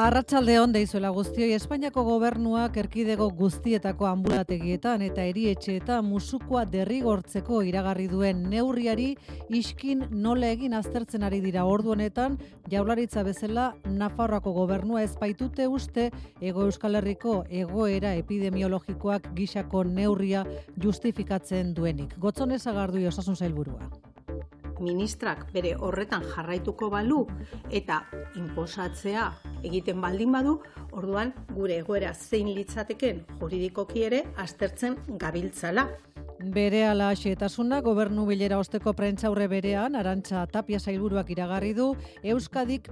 Arratsalde on deizuela guztioi Espainiako gobernuak erkidego guztietako ambulategietan eta erietxeetan musukoa derrigortzeko iragarri duen neurriari iskin nola egin aztertzen ari dira ordu honetan jaularitza bezala Nafarroako gobernua ezpaitute uste ego Euskal Herriko egoera epidemiologikoak gisako neurria justifikatzen duenik. Gotzone zagardu osasun zailburua ministrak bere horretan jarraituko balu eta inposatzea egiten baldin badu, orduan gure egoera zein litzateken juridikoki ere aztertzen gabiltzala. Bere ala xetasuna gobernu bilera osteko prentzaurre berean, arantxa tapia zailburuak iragarri du, Euskadik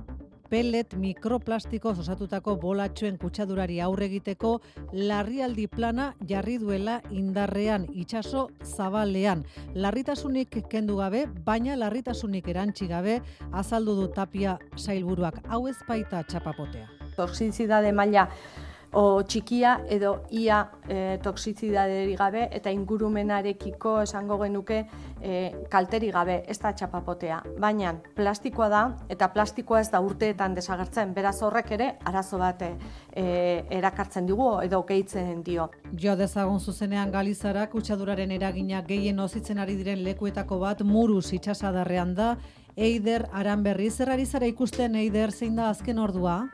pellet mikroplastiko osatutako bolatxoen kutsadurari aurre egiteko larrialdi plana jarri duela indarrean itsaso zabalean. Larritasunik kendu gabe, baina larritasunik erantzi gabe azaldu du Tapia sailburuak. Hau ez baita txapapotea. Toxizidade maila o txikia edo ia e, toksizidaderi gabe eta ingurumenarekiko esango genuke e, kalteri gabe ez da txapapotea. Baina plastikoa da eta plastikoa ez da urteetan desagertzen, beraz horrek ere arazo bat e, erakartzen digu edo gehitzen dio. Jo dezagun zuzenean Galizara kutsaduraren eragina gehien ozitzen ari diren lekuetako bat muruz itxasadarrean da, Eider Aranberri, zerrari zara ikusten Eider zein da azken ordua?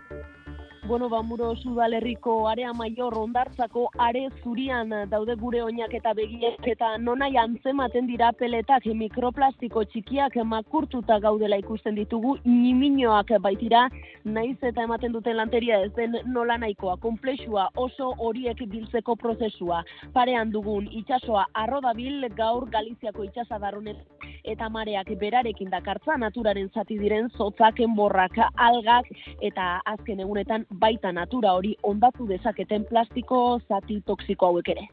Bueno, ba, muro sudalerriko area maior ondartzako are zurian daude gure oinak eta begiek eta nonai antzematen dira peletak mikroplastiko txikiak makurtuta gaudela ikusten ditugu niminoak baitira naiz eta ematen duten lanteria ez den nola nahikoa komplexua oso horiek biltzeko prozesua. Parean dugun itsasoa arrodabil gaur Galiziako itsasadarronet eta mareak berarekin dakartza naturaren zati diren zotzaken borrak algak eta azken egunetan baita natura hori ondatu dezaketen plastiko zati toksiko hauek ere.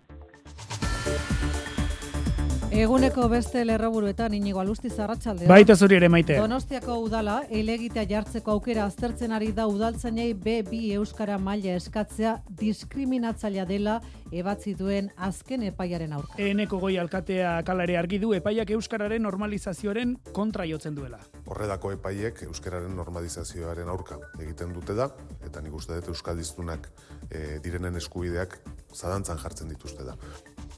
Eguneko beste lerroburuetan inigo alusti zarratxalde. Baita zuri ere maite. Donostiako udala, elegitea jartzeko aukera aztertzen ari da udaltzainei B2 Euskara maila eskatzea diskriminatzailea dela ebatzi duen azken epaiaren aurka. Eneko goi alkatea kalare argi du epaiak Euskararen normalizazioaren kontra jotzen duela. Horredako epaiek Euskararen normalizazioaren aurka egiten dute da, eta nik uste dut Euskaldiztunak e, direnen eskubideak zadantzan jartzen dituzte da.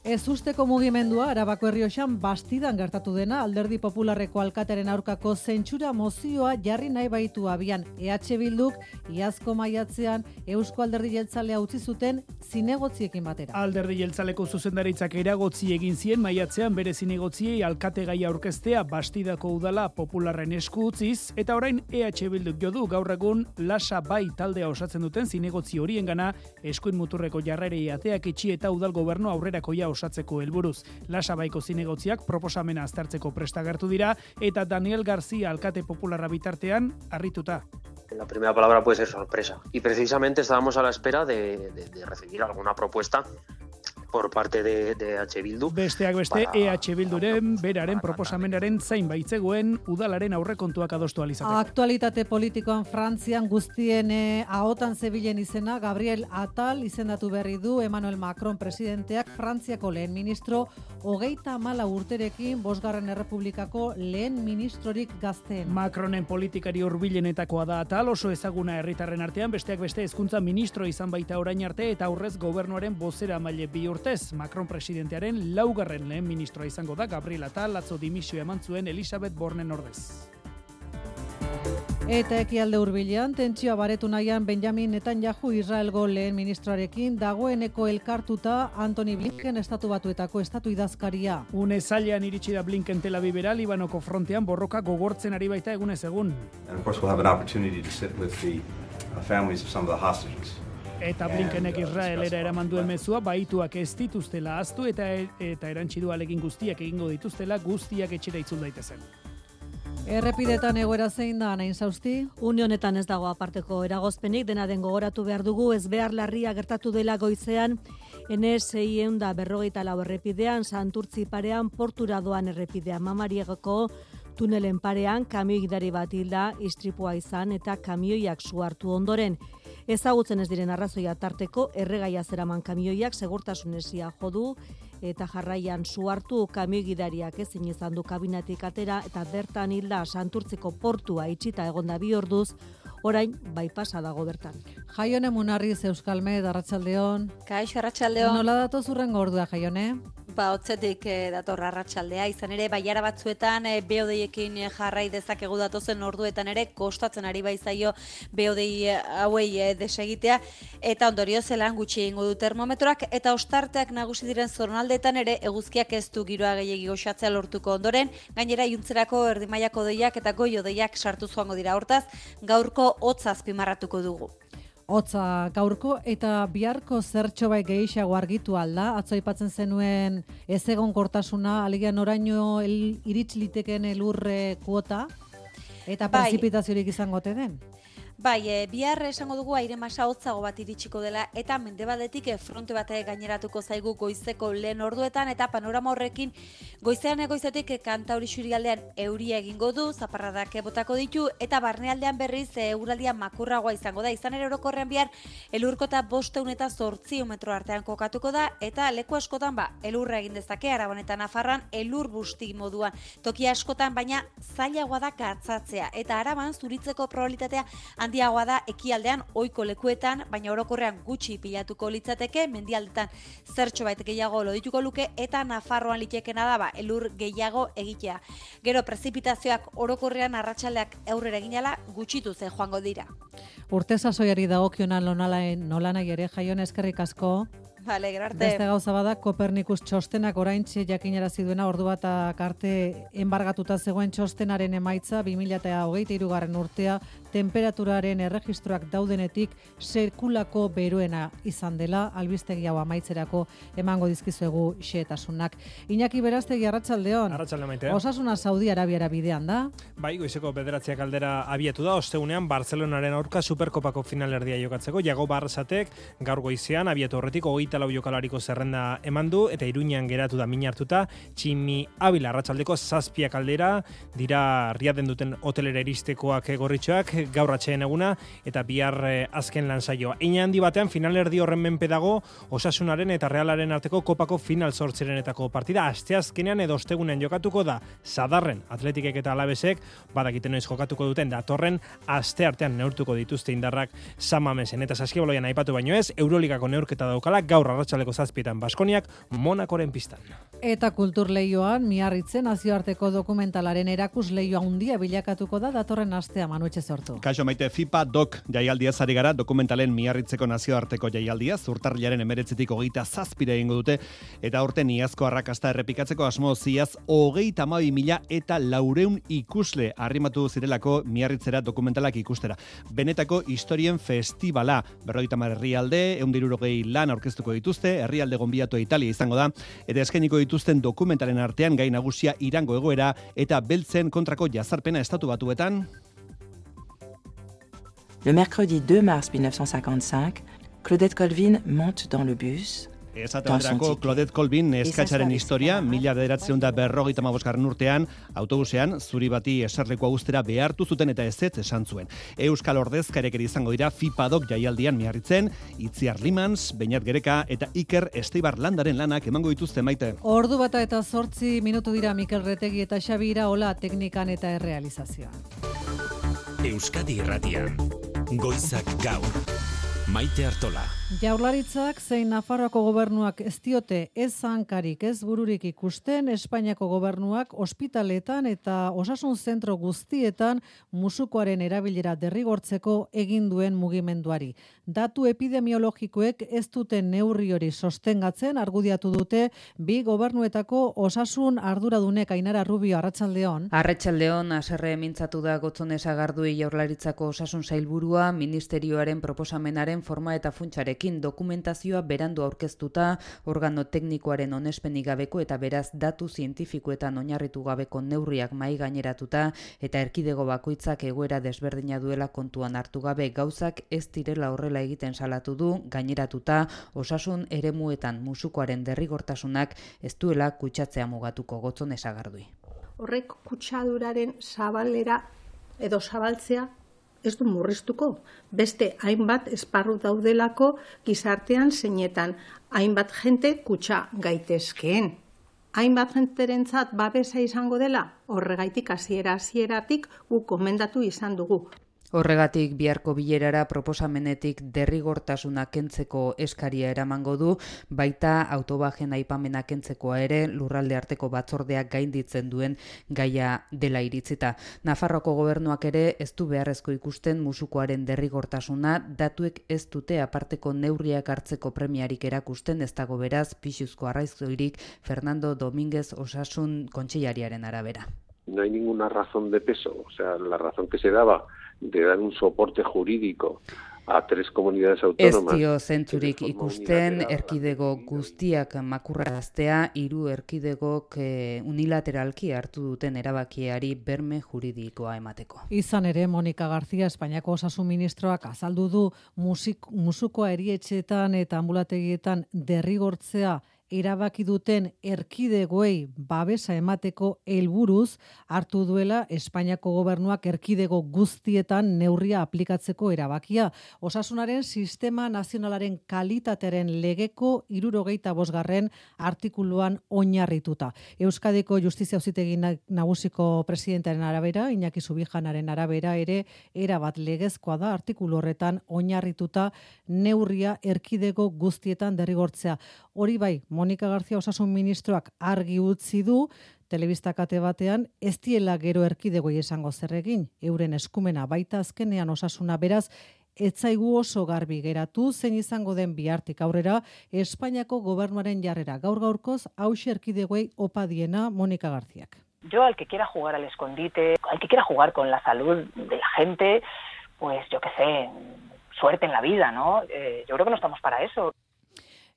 Ez usteko mugimendua, Arabako Herrioxan bastidan gertatu dena, alderdi popularreko alkateren aurkako zentsura mozioa jarri nahi baitu abian. EH Bilduk, iazko maiatzean, Eusko alderdi jeltzalea utzi zuten zinegotziekin batera. Alderdi jeltzaleko zuzendaritzak eragotzi egin zien maiatzean bere zinegotziei alkate gaia aurkeztea bastidako udala popularren esku utziz, eta orain EH Bilduk jodu gaur egun lasa bai taldea osatzen duten zinegotzi horien gana eskuin muturreko jarrerei ateak itxi eta udal gobernu aurrerako ja osatzeko helburuz. Lasabaiko zinegotziak proposamena aztertzeko prestagertu dira eta Daniel García alkate popularra bitartean harrituta. La primera palabra puede ser sorpresa. Y precisamente estábamos a la espera de, de, de recibir alguna propuesta por parte de, de H. Bildu. Besteak beste, para, EH Bilduren beraren proposamenaren zain baitzegoen udalaren aurrekontuak adostu alizateko. Aktualitate politikoan Frantzian guztien eh, ahotan zebilen izena, Gabriel Atal izendatu berri du Emmanuel Macron presidenteak Frantziako lehen ministro hogeita mala urterekin Bosgarren Errepublikako lehen ministrorik gazteen. Macronen politikari urbilenetakoa da Atal oso ezaguna herritarren artean, besteak beste hezkuntza ministro izan baita orain arte eta aurrez gobernuaren bozera maile bi urte urtez, Macron presidentearen laugarren lehen ministroa izango da Gabriela eta latzo dimisio eman zuen Elisabeth Bornen ordez. Eta ekialde hurbilean tentsioa baretu nahian Benjamin Netanyahu Israelgo lehen ministroarekin dagoeneko elkartuta Anthony Blinken estatu batuetako estatu idazkaria. Une zailean iritsi da Blinken Tel Avivera Libanoko frontean borroka gogortzen ari baita egunez egun. And of course we'll have an opportunity to sit with the uh, families of some of the hostages. Eta Blinkenek Israelera eraman duen mezua baituak ez dituztela aztu eta eta erantsi du alegin guztiak egingo dituztela guztiak etxera itzul daitezen. Errepidetan egoera zein da, nain zauzti? Unionetan ez dago aparteko eragozpenik, dena den gogoratu behar dugu, ez behar larria gertatu dela goizean, NSI da berrogeita lau errepidean, santurtzi parean, portura doan errepidean, mamariegoko tunelen parean, kamioik bat hilda, istripua izan eta kamioiak suartu ondoren. Ezagutzen ez diren arrazoia tarteko erregaia zeraman kamioiak segurtasunesia jodu eta jarraian su hartu kamigidariak ezin izan du kabinatik atera eta bertan hilda santurtziko portua itxita egonda bi orduz, orain bai pasa dago bertan. Jaione Munarriz Euskalme, Arratsaldeon. Kaixo Arratsaldeon. Nola dato zurren gordua Jaione? Ba, otzetik eh, dator arratsaldea, izan ere, baiara batzuetan eh, beodeiekin eh, jarrai dezakegu datozen orduetan ere, kostatzen ari baizaio beodei hauei eh, desegitea, eta ondorio zelan gutxi egingo du termometroak, eta ostarteak nagusi diren zornaldetan ere, eguzkiak ez du giroa gehiagi goxatzea lortuko ondoren, gainera juntzerako erdimaiako deiak eta goio deiak sartu zuango dira hortaz, gaurko hotz azpimarratuko dugu. Hotza gaurko eta biharko zertxo bai gehiago argitu alda, atzo aipatzen zenuen ez egon kortasuna, aligian oraino el, iritz liteken elurre kuota, eta Bai. prezipitaziorik izango den. Bai, e, bihar esango dugu aire masa hotzago bat iritsiko dela eta mendebaldetik e, fronte bat e, gaineratuko zaigu goizeko lehen orduetan eta panorama horrekin goizean egoizetik e, kanta hori xurialdean euria egingo du, zaparradak botako ditu eta barnealdean berriz euraldia makurragoa izango da. Izan ere orokorrean bihar elurkota bosteun eta zortzio metro artean kokatuko da eta leku askotan ba, elurra egin dezake, araban eta nafarran elur busti moduan. Toki askotan baina zailagoa da katzatzea eta araban zuritzeko probabilitatea handiagoa da ekialdean ohiko lekuetan, baina orokorrean gutxi pilatuko litzateke, mendialdetan zertxo bait gehiago lodituko luke eta Nafarroan litekena da ba, elur gehiago egitea. Gero prezipitazioak orokorrean arratsaldeak aurrera eginala gutxitu ze joango dira. Urte sasoiari dagokiona nolanain nolanai ere jaion eskerrik asko. Vale, gero arte. Beste gauza bada Kopernikus txostenak oraintxe jakinarazi duena ordu bat arte enbargatuta zegoen txostenaren emaitza 2023 garren urtea temperaturaren erregistroak daudenetik sekulako beroena izan dela albistegi hau amaitzerako emango dizkizuegu xehetasunak. Iñaki Berastegi arratsaldeon. Arratsalde maite. Osasuna Saudi Arabiara bidean da. Bai, goizeko bederatziak aldera abiatu da, ostegunean Barcelonaren aurka Superkopako finalerdia jokatzeko, Jago Barrasatek gaur goizean abiatu horretik hogeita lau jokalariko zerrenda eman du, eta iruñan geratu da min hartuta, Tximi Abila arratsaldeko zazpiak aldera, dira riaden duten hotelera iristekoak gorritxoak, gaur atxeen eguna, eta bihar eh, azken lan saioa. Handi batean finalerdi horren menpe dago, osasunaren eta realaren arteko kopako final sortzerenetako partida, asteazkenean edo ostegunean jokatuko da, sadarren atletikek eta alabesek, badakiten noiz jokatuko duten, datorren aste artean neurtuko dituzte indarrak samamesen. Eta saskiboloian aipatu baino ez, Euroligako neurketa daukala, gaur arratsaleko zazpietan Baskoniak, Monakoren pistan. Eta kulturleioan miarritzen nazioarteko dokumentalaren erakus leioa handia bilakatuko da datorren astea manuetxe sortu. Kaixo maite FIPA DOC jaialdia zari gara dokumentalen miarritzeko nazioarteko jaialdia zurtarrilaren emeretzetik hogeita zazpire egingo dute eta aurten iazko arrakasta errepikatzeko asmo ziaz hogeita amabi mila eta laureun ikusle arrimatu zirelako miarritzera dokumentalak ikustera. Benetako historien festivala berrogeita mar herrialde, eundirurogei lan aurkeztuko dituzte, herrialde gonbiatu Italia izango da, eta eskainiko dituzten dokumentalen artean gai nagusia irango egoera eta beltzen kontrako jazarpena estatu batuetan Le mercredi 2 mars 1955, Claudette Colvin monte dans le bus. Esate baterako Claudette Colvin eskatzaren historia, mila bederatzen da berrogeita mabosgarren urtean, autobusean, zuri bati eserleko guztera behartu zuten eta ez ez esan zuen. Euskal Ordezkarek ere izango dira FIPADok jaialdian miarritzen, Itziar Limans, Beñat Gereka eta Iker Esteibar landaren lanak emango dituzte maite. Ordu bata eta zortzi minutu dira Mikel Retegi eta Xabi Iraola teknikan eta errealizazioan. Euskadi Irratian. Goizak gaur. Maite Artola. Jaurlaritzak zein Nafarroako gobernuak ez diote ez hankarik ez bururik ikusten Espainiako gobernuak ospitaletan eta osasun zentro guztietan musukoaren erabilera derrigortzeko egin duen mugimenduari. Datu epidemiologikoek ez dute neurri hori sostengatzen argudiatu dute bi gobernuetako osasun arduradunek Ainara Rubio Arratsaldeon. Arratsaldeon haserre mintzatu da Gotzone Sagardui Jaurlaritzako osasun sailburua ministerioaren proposamenaren forma eta funtsarekin dokumentazioa berandu aurkeztuta organo teknikoaren onespenik gabeko eta beraz datu zientifikoetan oinarritu gabeko neurriak mai gaineratuta eta erkidego bakoitzak egoera desberdina duela kontuan hartu gabe gauzak ez direla horrela egiten salatu du gaineratuta osasun eremuetan musukoaren derrigortasunak ez duela kutsatzea mugatuko gotzon esagardui. Horrek kutsaduraren zabalera edo zabaltzea ez du murriztuko. Beste hainbat esparru daudelako gizartean zeinetan hainbat jente kutsa gaitezkeen. Hainbat jenterentzat babesa izango dela, horregaitik hasiera hasieratik guk komendatu izan dugu. Horregatik biharko bilerara proposamenetik derrigortasuna kentzeko eskaria eramango du, baita autobajen aipamena kentzekoa ere lurralde arteko batzordeak gainditzen duen gaia dela iritzita. Nafarroko gobernuak ere ez du beharrezko ikusten musukoaren derrigortasuna, datuek ez dute aparteko neurriak hartzeko premiarik erakusten ez dago beraz pixuzko arraizzoirik Fernando Domínguez Osasun kontseilariaren arabera. No hay ninguna razón de peso, o sea, la razón que se daba de dar un soporte jurídico a tres comunidades autónomas. Ez dio zentzurik ikusten erkidego guztiak makurraztea hiru erkidegok eh, unilateralki hartu duten erabakiari berme juridikoa emateko. Izan ere Monika García Espainiako Osasun Ministroak azaldu du musik, musukoa erietxeetan eta ambulategietan derrigortzea erabaki duten erkidegoei babesa emateko helburuz hartu duela Espainiako gobernuak erkidego guztietan neurria aplikatzeko erabakia. Osasunaren sistema nazionalaren kalitatearen legeko irurogeita bosgarren artikuluan oinarrituta. Euskadiko Justizia Auzitegi Nagusiko presidentearen arabera, Iñaki Subijanaren arabera ere erabat legezkoa da artikulu horretan oinarrituta neurria erkidego guztietan derrigortzea. Hori bai, Monika Garzia osasun ministroak argi utzi du, telebista kate batean, ez diela gero erkidegoi esango zerregin, euren eskumena baita azkenean osasuna beraz, etzaigu oso garbi geratu, zein izango den bihartik aurrera, Espainiako gobernuaren jarrera gaur gaurkoz, hauxe erkidegoei opadiena Monika Garziak. Yo al que quiera jugar al escondite, al que quiera jugar con la salud de la gente, pues yo qué sé, suerte en la vida, ¿no? Eh, yo creo que no estamos para eso.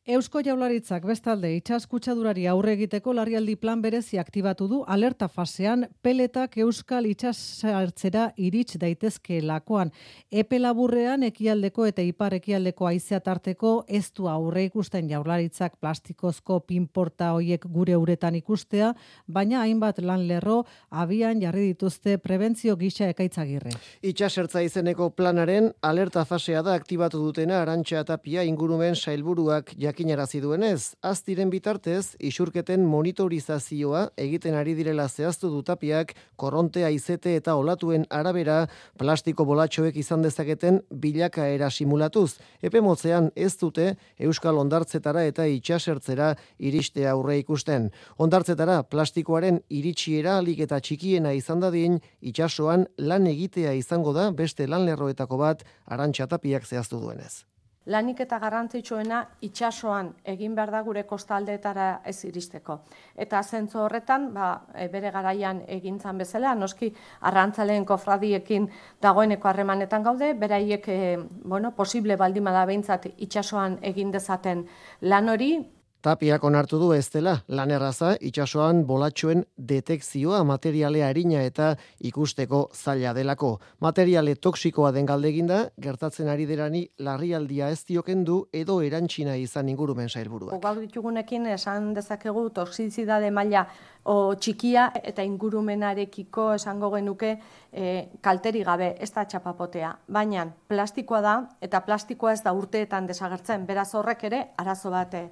Eusko Jaularitzak bestalde itsaskutsadurari aurre egiteko larrialdi plan berezi aktibatu du alerta fasean peletak Euskal itsasartzera irits daitezke lakoan. Epe laburrean ekialdeko eta ipar ekialdeko aizea tarteko ez du aurre ikusten Jaularitzak plastikozko pinporta hoiek gure uretan ikustea, baina hainbat lan lerro abian jarri dituzte prebentzio gisa ekaitzagirre. Itsasertza izeneko planaren alerta fasea da aktibatu dutena Arantxa Tapia ingurumen sailburuak jak jakinarazi duenez, aztiren bitartez, isurketen monitorizazioa egiten ari direla zehaztu dutapiak, korrontea izete eta olatuen arabera, plastiko bolatxoek izan dezaketen bilakaera simulatuz. Epe motzean ez dute Euskal Ondartzetara eta itxasertzera iriste aurre ikusten. Ondartzetara plastikoaren iritsiera alik eta txikiena izan dadin, itxasoan lan egitea izango da beste lanlerroetako bat arantxatapiak zehaztu duenez lanik eta garrantzitsuena itsasoan egin behar da gure kostaldeetara ez iristeko. Eta zentzu horretan, ba, e, bere garaian egintzan bezala, noski arrantzaleen kofradiekin dagoeneko harremanetan gaude, beraiek e, bueno, posible baldimada behintzat itsasoan egin dezaten lan hori, Tapiak onartu du ez dela, lan erraza, itxasoan bolatxoen detekzioa materialea harina eta ikusteko zaila delako. Materiale toksikoa den galde eginda, gertatzen ari derani larrialdia ez diokendu edo erantxina izan ingurumen sailburua. Gaur ditugunekin esan dezakegu toksizidade maila o txikia eta ingurumenarekiko esango genuke e, kalteri gabe ez da txapapotea. Baina plastikoa da eta plastikoa ez da urteetan desagertzen. Beraz horrek ere arazo bat e,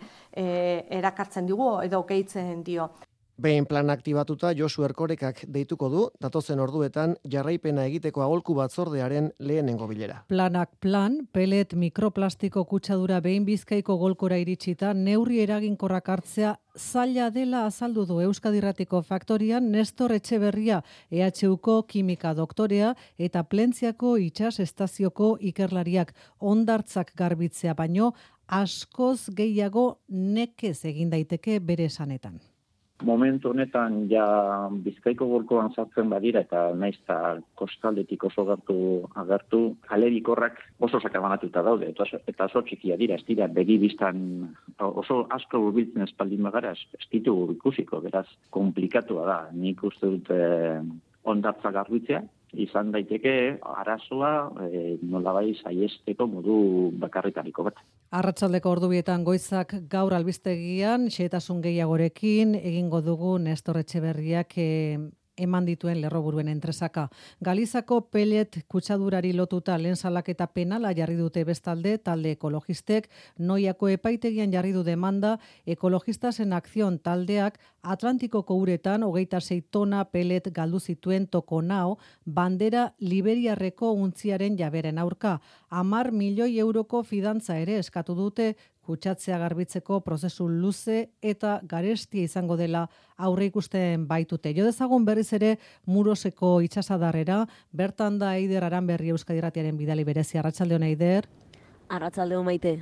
erakartzen digu edo gehitzen dio. Behin plan aktibatuta Josu Erkorekak deituko du, datozen orduetan jarraipena egiteko agolku batzordearen lehenengo bilera. Planak plan, pelet mikroplastiko kutsadura behin bizkaiko golkora iritsita, neurri eraginkorrak hartzea zaila dela azaldu du Euskadirratiko faktorian Nestor Etxeberria, EHUko kimika doktorea eta plentziako itxas estazioko ikerlariak ondartzak garbitzea baino, askoz gehiago nekez egin daiteke bere esanetan momentu honetan ja bizkaiko golkoan sartzen badira eta naiz eta kostaldetik oso gertu agertu alerikorrak oso sakabanatuta daude eta oso, eta oso txikia dira ez dira begi biztan oso asko urbiltzen espaldin magara ez ditu ikusiko beraz komplikatua da. Nik uste dut eh, ondartza garbitzea izan daiteke arazoa e, nolabai saiesteko modu bakarritariko bat. Arratsaldeko ordubietan goizak gaur albiztegian xehetasun gehiagorekin egingo dugu Nestor Etxeberriak e, eman dituen lerroburuen entresaka. Galizako pelet kutsadurari lotuta lehen salaketa penala jarri dute bestalde talde ekologistek, noiako epaitegian jarri du demanda ekologistasen akzion taldeak Atlantikoko uretan hogeita zei tona pelet galdu zituen toko nao, bandera liberiarreko untziaren jaberen aurka. Amar milioi euroko fidantza ere eskatu dute kutsatzea garbitzeko prozesu luze eta garestia izango dela aurre ikusten baitute. Jo dezagun berriz ere muroseko itxasadarrera, bertan da Eider Aranberri Euskadiratiaren bidali berezi Arratsalde hona Eider. Arratsalde maite.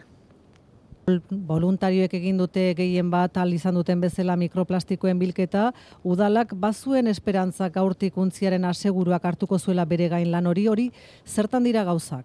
Voluntarioek egin dute gehien bat al izan duten bezala mikroplastikoen bilketa, udalak bazuen esperantza gaurtik untziaren aseguruak hartuko zuela bere gain lan hori hori, zertan dira gauzak?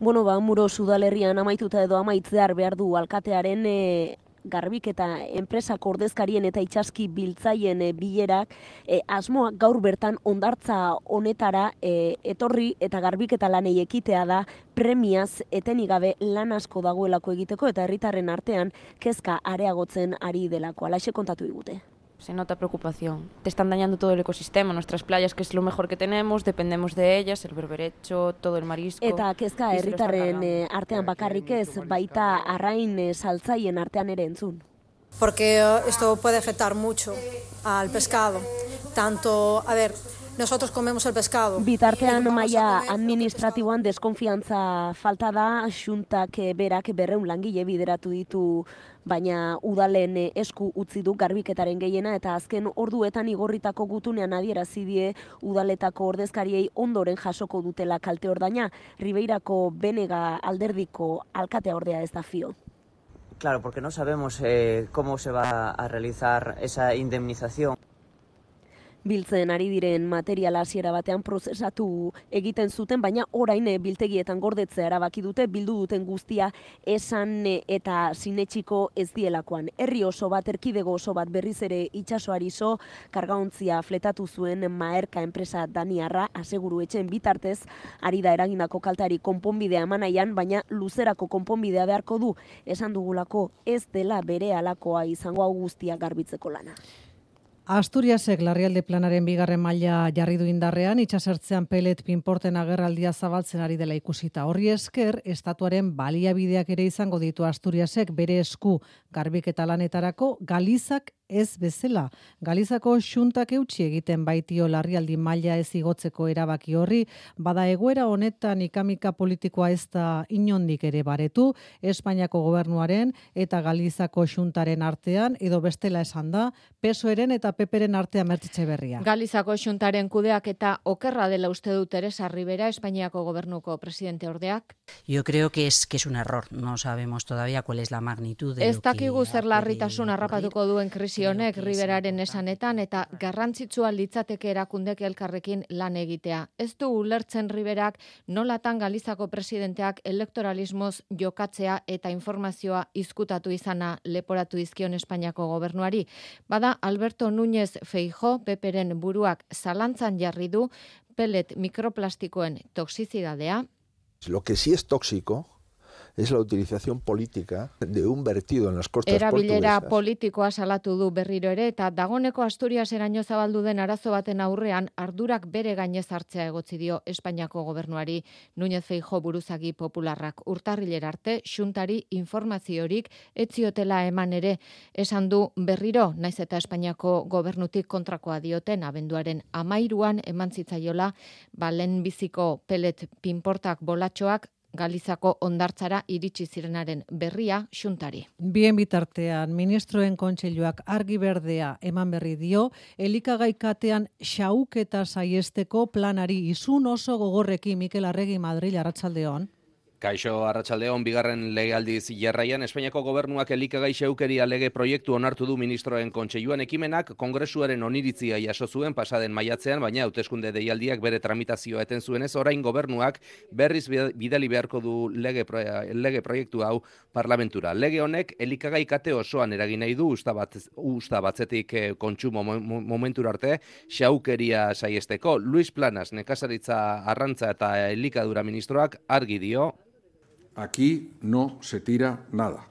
Bueno, ba, muro sudalerrian amaituta edo amaitzear behar du alkatearen e, garbik eta enpresak ordezkarien eta itxaski biltzaien e, bilerak e, asmoa gaur bertan ondartza honetara e, etorri eta garbik eta lanei ekitea da premiaz etenik gabe lan asko dagoelako egiteko eta herritarren artean kezka areagotzen ari delako. Alaxe kontatu digute se nota preocupación. Te están dañando todo el ecosistema, nuestras playas, que es lo mejor que tenemos, dependemos de ellas, el berberecho, todo el marisco. Eta kezka herritarren eh, artean bakarrik ez, baita arrain eh, saltzaien artean ere entzun. Porque eh, esto puede afectar mucho al pescado. Tanto, a ver, nosotros comemos el pescado. Bitartean maila administratiboan deskonfiantza falta da, xuntak berak berreun langile bideratu ditu baina udalen eh, esku utzi du garbiketaren gehiena eta azken orduetan igorritako gutunean adierazi die udaletako ordezkariei ondoren jasoko dutela kalte ordaina Ribeirako Benega alderdiko alkatea ordea ez da fio. Claro, porque no sabemos eh, cómo se va a realizar esa indemnización biltzen ari diren materiala hasiera batean prozesatu egiten zuten, baina orain eh, biltegietan gordetzea erabaki dute bildu duten guztia esan eh, eta sinetxiko ez dielakoan. Herri oso bat, erkidego oso bat berriz ere itxasoari zo, kargaontzia fletatu zuen maerka enpresa daniarra, aseguru etxen bitartez, ari da eragindako kaltari konponbidea emanaian, baina luzerako konponbidea beharko du, esan dugulako ez dela bere alakoa izango hau guztia garbitzeko lana. Asturiasek larrialde planaren bigarren maila jarri du indarrean, itxasertzean pelet pinporten agerraldia zabaltzen ari dela ikusita. Horri esker, estatuaren baliabideak ere izango ditu Asturiasek bere esku garbik eta lanetarako galizak ez bezala. Galizako xuntak eutxi egiten baitio larrialdi maila ez igotzeko erabaki horri, bada egoera honetan ikamika politikoa ez da inondik ere baretu, Espainiako gobernuaren eta Galizako xuntaren artean, edo bestela esan da, pesoeren eta peperen artean mertitxe berria. Galizako xuntaren kudeak eta okerra dela uste dut Teresa Rivera, Espainiako gobernuko presidente ordeak? Yo creo que es, que es un error, no sabemos todavía cuál es la magnitud de Ez dakigu zer larritasun harrapatuko duen krisi honek Riberaren esanetan eta garrantzitsua litzateke erakundek elkarrekin lan egitea. Ez du ulertzen Riberak nolatan Galizako presidenteak elektoralismoz jokatzea eta informazioa izkutatu izana leporatu dizkion Espainiako gobernuari. Bada Alberto Núñez Feijo, peperen buruak zalantzan jarri du pelet mikroplastikoen toxizidadea. Lo que sí es tóxico es la utilización política de un vertido en las costas Erabilera portuguesas. politikoa salatu du berriro ere eta dagoneko Asturias eraino zabaldu den arazo baten aurrean ardurak bere gainez hartzea egotzi dio Espainiako gobernuari Núñez Feijo buruzagi popularrak urtarrilera arte xuntari informaziorik etziotela eman ere esan du berriro naiz eta Espainiako gobernutik kontrakoa dioten abenduaren amairuan eman zitzaiola balen biziko pelet pinportak bolatxoak Galizako ondartzara iritsi zirenaren berria xuntari. Bien bitartean, ministroen kontseiluak argi berdea eman berri dio, elikagai katean xauketa saiesteko planari izun oso gogorrekin Mikel Arregi Madrid arratsaldeon. Kaixo Arratsaldeon bigarren legealdiz jarraian Espainiako gobernuak elikagai xeukeria lege proiektu onartu du ministroen kontseiluan ekimenak kongresuaren oniritzia jaso zuen pasaden maiatzean baina hauteskunde deialdiak bere tramitazioa eten zuenez orain gobernuak berriz bidali beharko du lege, lege proiektu hau parlamentura. Lege honek elikagai kate osoan eragin nahi du usta, bat, usta batzetik eh, kontsumo momentura arte xaukeria saiesteko. Luis Planas nekazaritza arrantza eta elikadura ministroak argi dio Aquí no se tira nada.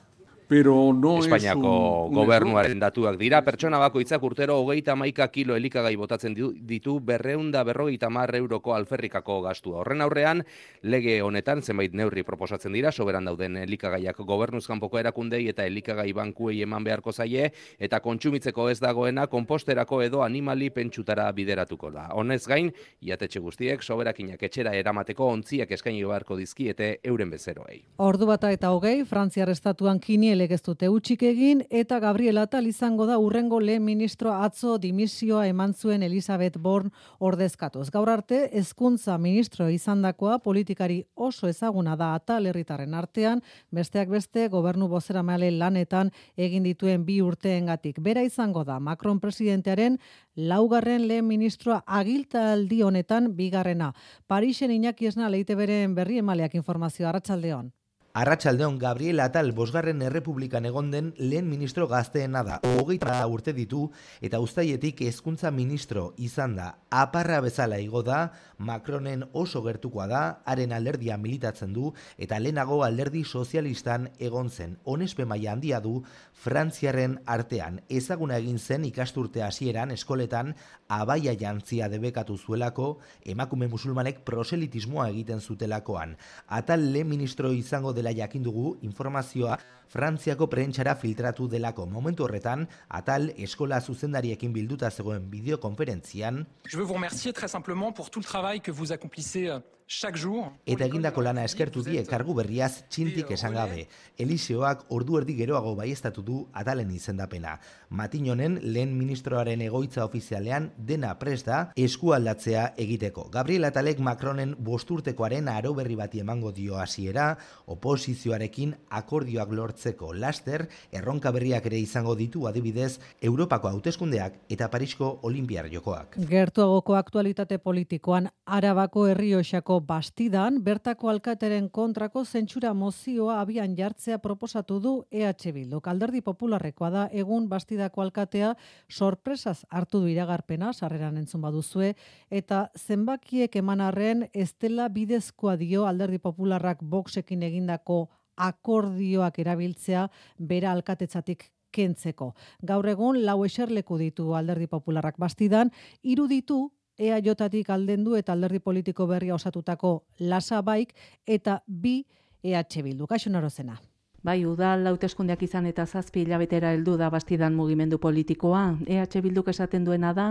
Pero no Espainiako es un, gobernuaren datuak dira, pertsona bakoitzak urtero hogeita maika kilo elikagai botatzen ditu berreunda berrogeita mar euroko alferrikako gastua. Horren aurrean, lege honetan zenbait neurri proposatzen dira, soberan dauden elikagaiak gobernuzkanpoko erakundei eta elikagai bankuei eman beharko zaie, eta kontsumitzeko ez dagoena komposterako edo animali pentsutara bideratuko da. Honez gain, iatetxe guztiek, soberakinak etxera eramateko ontziak eskaini beharko dizkiete euren bezeroei. Ordu bata eta hogei, Frantziar estatuan kini legez dute utxik egin eta Gabriela Tal izango da urrengo lehen ministro atzo dimisioa eman zuen Elizabeth Born ordezkatuz. Gaur arte hezkuntza ministro izandakoa politikari oso ezaguna da Atal herritarren artean, besteak beste gobernu bozera male lanetan egin dituen bi urteengatik. Bera izango da Macron presidentearen laugarren lehen ministroa agiltaldi honetan bigarrena. Parisen Iñaki Esna leite beren berri emaleak informazio arratsaldeon. Arratxaldeon Gabriel Atal bosgarren errepublikan egon den lehen ministro gazteena da. Hogeita urte ditu eta ustaietik hezkuntza ministro izan da. Aparra bezala igo da, Macronen oso gertukoa da, haren alderdia militatzen du eta lehenago alderdi sozialistan egon zen. Honespe maila handia du Frantziaren artean. Ezaguna egin zen ikasturte hasieran eskoletan abaia jantzia debekatu zuelako, emakume musulmanek proselitismoa egiten zutelakoan. Atal lehen ministro izango dela jakin dugu informazioa Frantziako prentsara filtratu delako momentu horretan, atal eskola zuzendariekin bilduta zegoen bideokonferentzian. Je veux vous remercier très simplement pour tout le travail que vous accomplissez chaque jour. Eta egindako lana eskertu die kargu berriaz txintik esan gabe. Eliseoak ordu erdi geroago baiestatu du atalen izendapena. Matinonen lehen ministroaren egoitza ofizialean dena prest da eskualdatzea egiteko. Gabriel Atalek Macronen bosturtekoaren aro berri bati emango dio hasiera, oposizioarekin akordioak lortzeko laster, erronka berriak ere izango ditu adibidez Europako hauteskundeak eta Parisko Olimpiar jokoak. Gertuagoko aktualitate politikoan Arabako herrioxako bastidan, bertako alkateren kontrako zentsura mozioa abian jartzea proposatu du EH Bildu. Alderdi popularrekoa da egun bastidako alkatea sorpresaz hartu du iragarpena, sarreran entzun baduzue, eta zenbakiek emanarren estela bidezkoa dio alderdi popularrak boxekin egindako akordioak erabiltzea bera alkatetzatik kentzeko. Gaur egun lau eserleku ditu alderdi popularrak bastidan, iruditu EAJatik aldendu eta alderdi politiko berria osatutako lasa baik eta bi EH Bildu. Kaixo narozena. Bai, udal hauteskundeak izan eta zazpi hilabetera heldu da bastidan mugimendu politikoa. EH Bilduk esaten duena da,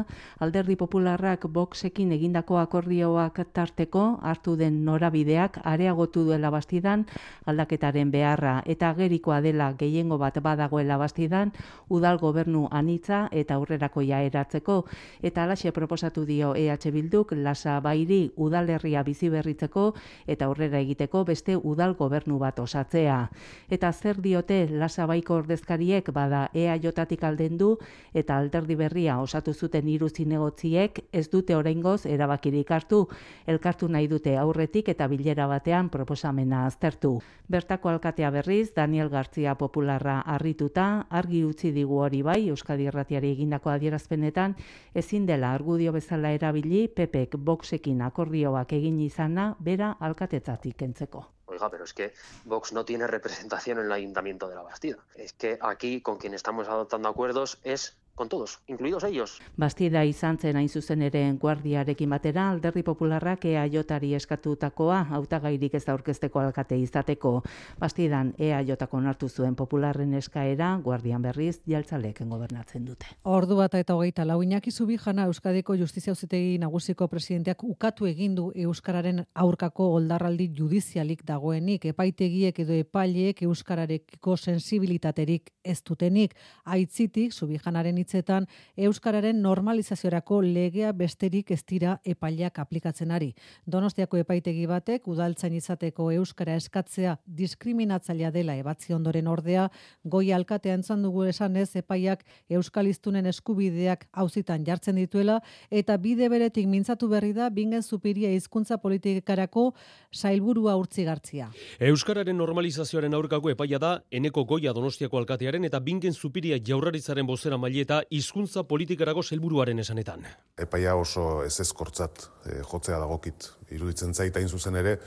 alderdi popularrak boxekin egindako akordioak tarteko hartu den norabideak areagotu duela bastidan aldaketaren beharra. Eta gerikoa dela gehiengo bat badagoela bastidan udal gobernu anitza eta aurrerako eratzeko. Eta alaxe proposatu dio EH Bilduk lasa bairi udalerria bizi berritzeko eta aurrera egiteko beste udal gobernu bat osatzea. eta zer diote lasabaiko ordezkariek bada ea jotatik alden du eta alderdi berria osatu zuten hiru zinegotziek ez dute oraingoz erabakirik hartu elkartu nahi dute aurretik eta bilera batean proposamena aztertu. Bertako alkatea berriz Daniel Gartzia popularra harrituta argi utzi digu hori bai Euskadi Erratiari egindako adierazpenetan ezin dela argudio bezala erabili Pepek boxekin akordioak egin izana bera alkatetzatik kentzeko. Oiga, pero es que Vox no tiene representación en el Ayuntamiento de la Bastida. Es que aquí con quien estamos adoptando acuerdos es con todos, incluidos ellos. Bastida izan zen hain zuzen ere guardiarekin batera, alderdi popularrak EAJari eskatutakoa, hautagairik ez aurkezteko alkate izateko. Bastidan EAJako nartu zuen popularren eskaera, guardian berriz, jaltzaleken gobernatzen dute. Ordu bat eta hogeita lau inaki jana Euskadiko Justizia Uzitegi Nagusiko presidenteak ukatu egindu Euskararen aurkako oldarraldi judizialik dagoenik, epaitegiek edo epaileek Euskararekiko sensibilitaterik ez dutenik, aitzitik Zubijanaren hitzetan euskararen normalizaziorako legea besterik ez dira epaileak aplikatzen ari. Donostiako epaitegi batek udaltzain izateko euskara eskatzea diskriminatzailea dela ebatzi ondoren ordea goi alkatea entzan dugu esanez epaiak euskaliztunen eskubideak auzitan jartzen dituela eta bide beretik mintzatu berri da bingen zupiria hizkuntza politikarako sailburua urtzigartzia. Euskararen normalizazioaren aurkako epaia da eneko goia Donostiako alkatearen eta bingen zupiria jaurraritzaren bozera maileta hizkuntza politikarako helburuaren esanetan. Epaia oso ez ezkortzat e, jotzea dagokit. Iruditzen zaita zuzen ere,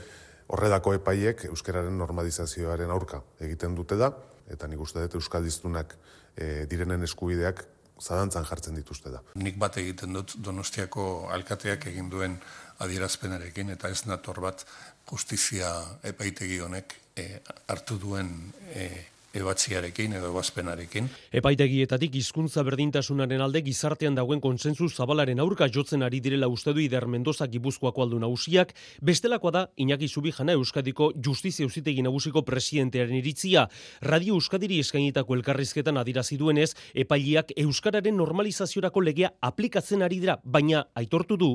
horredako epaiek euskararen normalizazioaren aurka egiten dute da, Eta nik uste dut Euskaldiztunak e, direnen eskubideak zadantzan jartzen dituzte da. Nik bat egiten dut Donostiako alkateak egin duen adierazpenarekin eta ez nator bat justizia epaitegi honek e, hartu duen e, ebatziarekin edo ebazpenarekin. Epaitegietatik hizkuntza berdintasunaren alde gizartean dagoen konsensu zabalaren aurka jotzen ari direla uste du Ider Mendoza Gipuzkoako aldu nagusiak, bestelakoa da Iñaki Subijana Euskadiko Justizia Uzitegi Nagusiko presidentearen iritzia. Radio Euskadiri eskainitako elkarrizketan adirazi duenez, epailiak euskararen normalizaziorako legea aplikatzen ari dira, baina aitortu du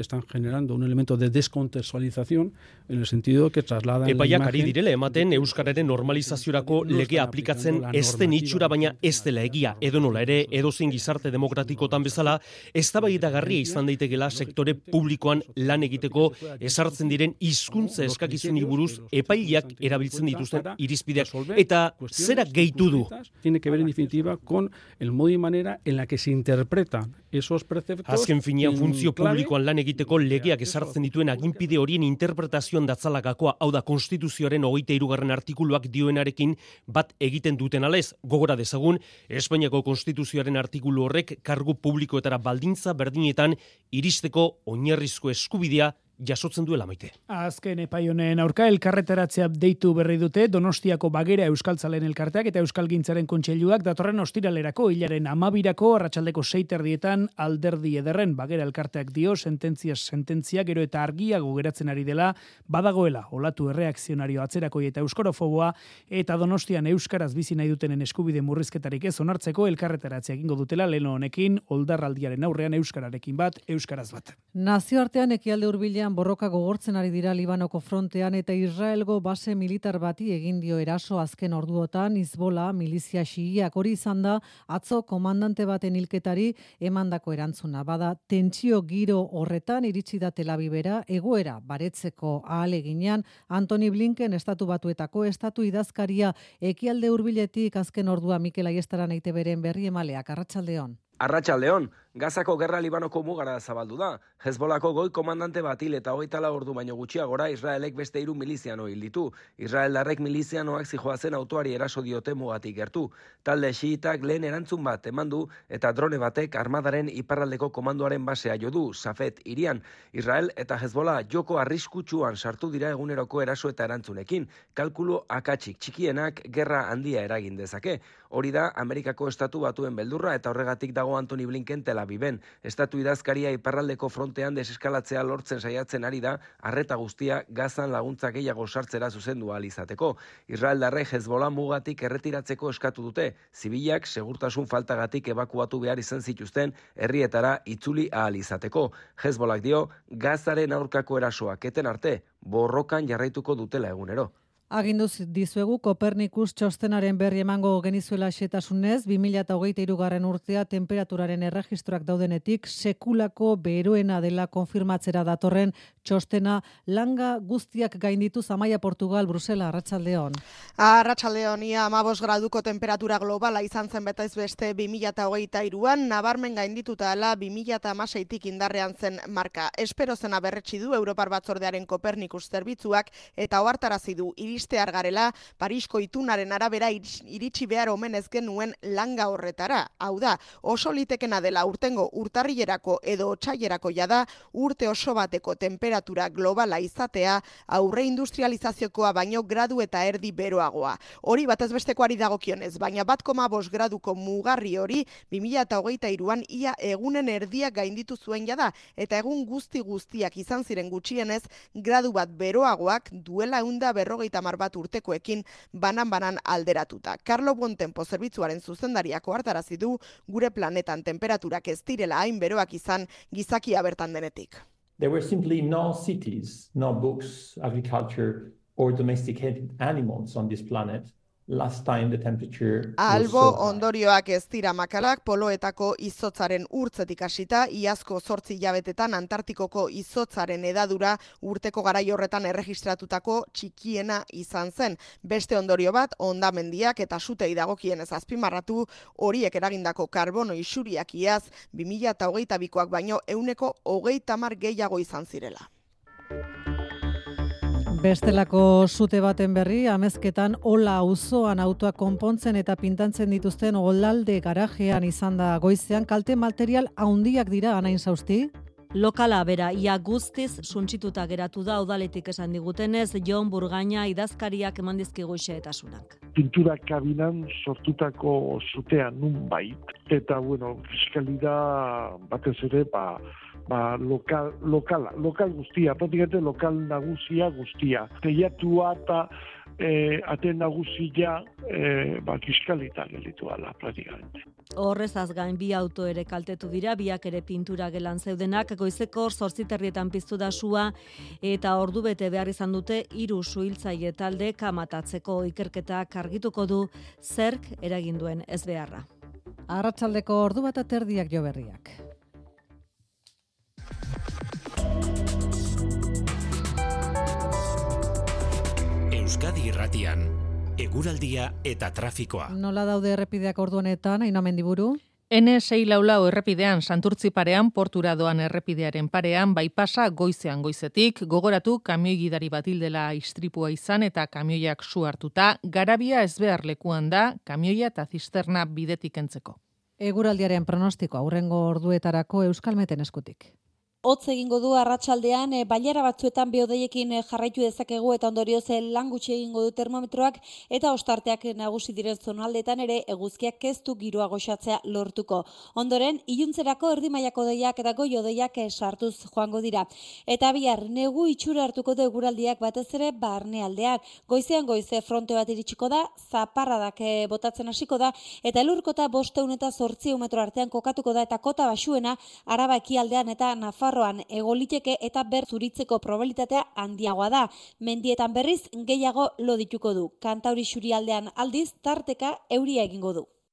están generando un elemento de descontextualización en el sentido que trasladan Epaiak ari direle ematen euskararen normalizaziorako lege aplikatzen ez den itxura baina ez dela egia. Edo nola ere edozein gizarte demokratikotan bezala eztabaidagarria izan daitekela sektore publikoan lan egiteko esartzen diren hizkuntza eskakizunei buruz epaileak erabiltzen dituzten irizpideak. eta zera gehitu du? tiene que ver en definitiva con el modo y manera en la que se interpretan esos preceptos Azken finean funtzio publikoan lan egiteko legeak esartzen dituen aginpide horien interpretazioan datzalakakoa, hau da konstituzioaren hogeita irugarren artikuluak dioenarekin bat egiten duten alez, gogora dezagun, Espainiako konstituzioaren artikulu horrek kargu publikoetara baldintza berdinetan iristeko oinarrizko eskubidea jasotzen duela maite. Azken epai honen aurka elkarreteratzea deitu berri dute Donostiako Bagera Euskaltzalen elkarteak eta Euskalgintzaren kontseiluak datorren ostiralerako hilaren amabirako arratsaldeko seiterdietan alderdi ederren Bagera elkarteak dio sententzia sententzia gero eta argiago geratzen ari dela badagoela olatu erreakzionario atzerako eta euskorofoboa eta Donostian euskaraz bizi nahi dutenen eskubide murrizketarik ez onartzeko elkarreteratzea egingo dutela leno honekin oldarraldiaren aurrean euskararekin bat euskaraz bat. Nazioartean ekialde hurbilean borroka gogortzen ari dira Libanoko frontean eta Israelgo base militar bati egin dio eraso azken orduotan Hizbola milizia xiiak hori izan da atzo komandante baten hilketari emandako erantzuna. Bada tentsio giro horretan iritsi da Tel egoera baretzeko ahaleginean Anthony Blinken estatu batuetako estatu idazkaria ekialde hurbiletik azken ordua Mikel Aiestaran eite beren berri emaleak arratsaldeon. Arratsaldeon, Gazako gerra Libanoko mugara zabaldu da. Hezbolako goi komandante bat hil eta hogeita ordu baino gutxiagora Israelek beste hiru miliziano hil ditu. Israeldarrek milizianoak zijoazen autoari eraso diote mugatik gertu. Talde xiitak lehen erantzun bat eman du eta drone batek armadaren iparraldeko komandoaren basea jo du, Safet irian. Israel eta Hezbola joko arriskutsuan sartu dira eguneroko eraso eta erantzunekin. Kalkulu akatsik txikienak gerra handia eragin dezake. Hori da Amerikako estatu batuen beldurra eta horregatik dago Antoni Blinken Tel Aviven. Estatu idazkaria iparraldeko frontean deseskalatzea lortzen saiatzen ari da, arreta guztia gazan laguntza gehiago sartzera zuzendu ahal izateko. Israel darre Hezbola mugatik erretiratzeko eskatu dute, zibilak segurtasun faltagatik ebakuatu behar izan zituzten herrietara itzuli ahal izateko. Hezbolak dio, gazaren aurkako erasoak eten arte, borrokan jarraituko dutela egunero. Aginduz dizuegu Kopernikus txostenaren berri emango genizuela xetasunez, 2008 garren urtea temperaturaren erregistroak daudenetik sekulako beroena dela konfirmatzera datorren txostena langa guztiak gainditu Zamaia Portugal, Brusela, Arratxaldeon. Arratxaldeon, ia amabos graduko temperatura globala izan zen betaiz beste 2008 iruan, nabarmen gaindituta ala 2008 indarrean zen marka. Espero zena berretsi du Europar Batzordearen Kopernikus zerbitzuak eta oartarazi du iris iristear garela Parisko itunaren arabera iritsi behar omen ez genuen langa horretara. Hau da, oso litekena dela urtengo urtarrilerako edo otsailerako jada urte oso bateko temperatura globala izatea aurre industrializaziokoa baino gradu eta erdi beroagoa. Hori batez bestekoari dagokionez, baina bat koma bos graduko mugarri hori 2008an ia egunen erdiak gainditu zuen jada eta egun guzti guztiak izan ziren gutxienez gradu bat beroagoak duela eunda berrogeita bat urtekoekin banan-banan alderatuta. Carlo Bontempo zerbitzuaren zuzendariako hartarazi du gure planetan temperaturak ez direla hain beroak izan gizakia bertan denetik. There were simply no cities, no books, agriculture or domesticated animals on this planet last time the temperature Albo ondorioak ez dira makalak poloetako izotzaren urtzetik hasita iazko 8 hilabetetan Antartikoko izotzaren edadura urteko garai horretan erregistratutako txikiena izan zen. Beste ondorio bat ondamendiak eta sutei dagokienez azpimarratu horiek eragindako karbono isuriak iaz 2022koak baino ehuneko 30 gehiago izan zirela. Bestelako sute baten berri, amezketan ola auzoan autoak konpontzen eta pintantzen dituzten olalde garajean izan da goizean, kalte material haundiak dira anain zauzti? Lokala bera, ia guztiz suntsituta geratu da udaletik esan digutenez, Jon Burgaina idazkariak eman dizkigu etasunak. Pintura kabinan sortutako zutea nun bait, eta bueno, fiskalida batez ere, ba, ba, lokal, lokala, lokal guztia, praktikamente lokal nagusia guztia. Teiatua eta e, ate nagusia e, ba, kiskalita gelitu ala, praktikamente. Horrezaz gain bi auto ere kaltetu dira, biak ere pintura gelan zeudenak, goizeko zorziterrietan piztu da sua, eta ordu bete behar izan dute hiru suhiltzaile talde kamatatzeko ikerketa kargituko du zerk eraginduen ez beharra. Arratsaldeko ordu bat aterdiak jo berriak. Euskadi Irratian eguraldia eta trafikoa. Nola daude errepideak ordu honetan, Aina Mendiburu? N6 laulau errepidean, santurtzi parean, portura doan errepidearen parean, baipasa goizean goizetik, gogoratu kamioi gidari batildela istripua izan eta kamioiak su hartuta, garabia ez behar lekuan da, kamioia eta zisterna bidetik entzeko. Eguraldiaren pronostiko aurrengo orduetarako euskalmeten eskutik. Hotz egingo du arratsaldean e, bailera batzuetan beodeiekin eh, jarraitu dezakegu eta ondorioz e, lan gutxi egingo du termometroak eta ostarteak nagusi diren zonaldetan ere eguzkiak ez du giroa goxatzea lortuko. Ondoren iluntzerako erdi mailako deiak eta goio deiak sartuz joango dira. Eta bihar negu itxura hartuko du eguraldiak batez ere barnealdean. Goizean goize fronte bat iritsiko da, zaparradak botatzen hasiko da eta elurkota 500 eta 800 metro artean kokatuko da eta kota basuena araba ekialdean eta Nafar Nafarroan egoliteke eta ber zuritzeko probabilitatea handiagoa da. Mendietan berriz gehiago lo dituko du. Kantauri xurialdean aldiz tarteka euria egingo du.